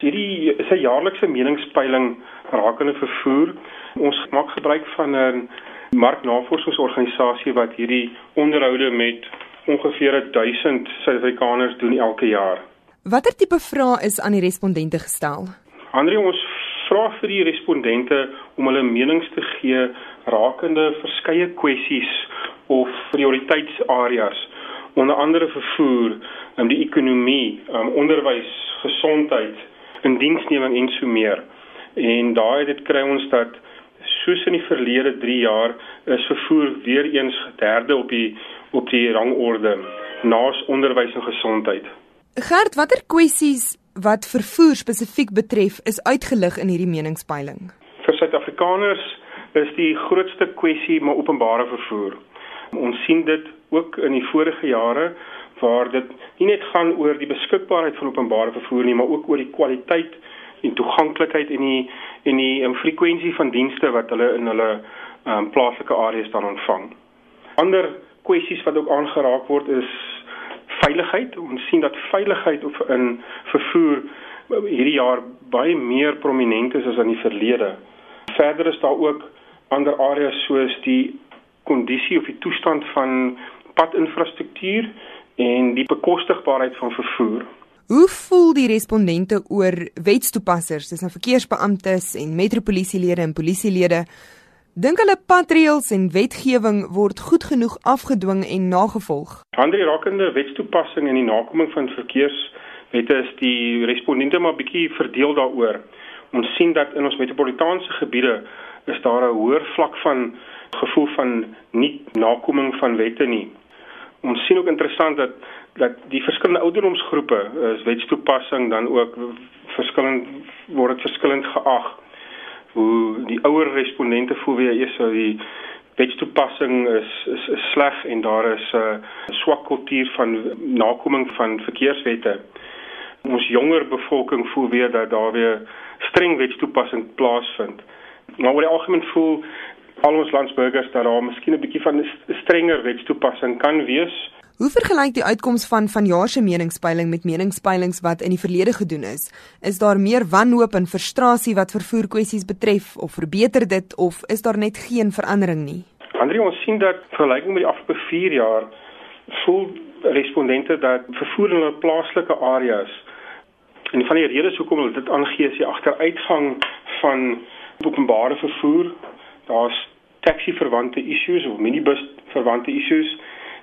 Hierdie is 'n jaarlikse meningspeiling rakende vervoer. Ons maak gebruik van 'n marknavorsingsorganisasie wat hierdie onderhoude met ongeveer 1000 Suid-Afrikaners doen elke jaar. Watter tipe vrae is aan die respondente gestel? Andre ons vra vir die respondente om hulle menings te gee rakende verskeie kwessies of prioriteitsareas onder andere vervoer, um, die ekonomie, um, onderwys, gesondheid, indiensneming en so meer. En daai dit kry ons dat soos in die verlede 3 jaar is vervoer weer eens derde op die op die rangorde naas onderwys en gesondheid. Gert, watter kwessies wat vervoer spesifiek betref is uitgelig in hierdie meningspeiling? Vir Suid-Afrikaners is die grootste kwessie maar openbare vervoer. Ons sien dit ook in die vorige jare waar dit nie net gaan oor die beskikbaarheid van openbare vervoer nie, maar ook oor die kwaliteit en toeganklikheid en die en die um, frekwensie van dienste wat hulle in hulle um, plaaslike areas dan ontvang. Ander kwessies wat ook aangeraak word is veiligheid. Ons sien dat veiligheid of in vervoer hierdie jaar baie meer prominent is as in die verlede. Verder is daar ook ander areas soos die kondisie of die toestand van padinfrastruktuur en die bekostigbaarheid van vervoer. Hoe voel die respondente oor wetstoepassers, dis nou verkeersbeamptes en metropolisielede en polisielede? Dink hulle padreëls en wetgewing word goed genoeg afgedwing en nagevolg? Ander rakende wetstoepassing en die nakoming van verkeerswette is die respondente maar bietjie verdeel daaroor. Ons sien dat in ons metropolitaanse gebiede is daar 'n hoër vlak van gevoel van nie nakoming van wette nie ons sien ook interessant dat dat die verskillende ouderdomsgroepe is wetstoepassing dan ook verskillend word dit verskillend geag. Hoe die ouer respondente voel weer eers so die wetstoepassing is is, is sleg en daar is 'n uh, swak kultuur van nakoming van verkeerswette. Ons jonger bevolking voel weer dat daar weer streng wetstoepassing plaasvind. Maar oor die algemeen voel al ons landsburgers dat daar miskien 'n bietjie van 'n strenger wetstoepassing kan wees. Hoe vergelyk die uitkoms van vanjaar se meningspeiling met meningspeilings wat in die verlede gedoen is? Is daar meer wanhoop en frustrasie wat vervoer kwessies betref of verbeter dit of is daar net geen verandering nie? Andrie, ons sien dat vergelyking met die afgelope 4 jaar voel respondente dat vervoer in hulle plaaslike areas en van die redes hoekom hulle dit aangee is die agteruitgang van openbare vervoer daar's taxi verwante issues of minibus verwante issues,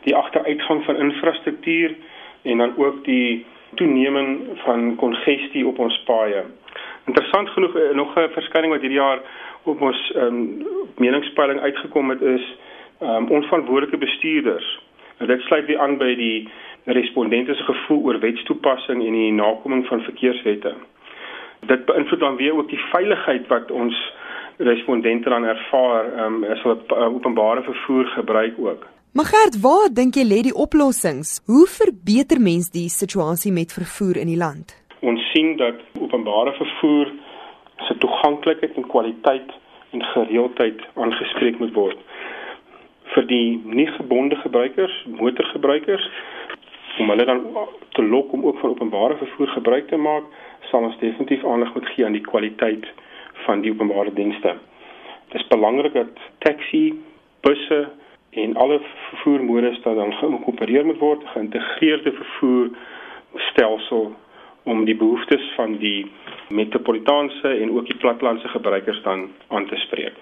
die agteruitgang van infrastruktuur en dan ook die toeneming van kongestie op ons paaie. Interessant genoeg eh, nog 'n verskyning wat hierdie jaar op ons um, meningspeiling uitgekom het is um, onverantwoordelike bestuurders. En dit sluit weer aan by die respondente se gevoel oor wetstoepassing en die nakoming van verkeerswette. Dit beïnvloed dan weer ook die veiligheid wat ons respondente dan ervaar um, as hulle openbare vervoer gebruik ook. Maar Gert, waar dink jy lê die oplossings? Hoe verbeter mens die situasie met vervoer in die land? Ons sien dat openbare vervoer se toeganklikheid en kwaliteit en gereeldheid aangespreek moet word. Vir die nie gebonde gebruikers, motorgebruikers, om hulle dan te lok om ook van openbare vervoer gebruik te maak, sal ons definitief aandag moet gee aan die kwaliteit van die openbare dienste. Dit is belangrik dat taxi, busse en alle vervoermodes dan geïnkorporeer moet word, geïntegreerde vervoer stelsel om die behoeftes van die metropolitaanse en ook die plattelandse gebruikers dan aan te spreek.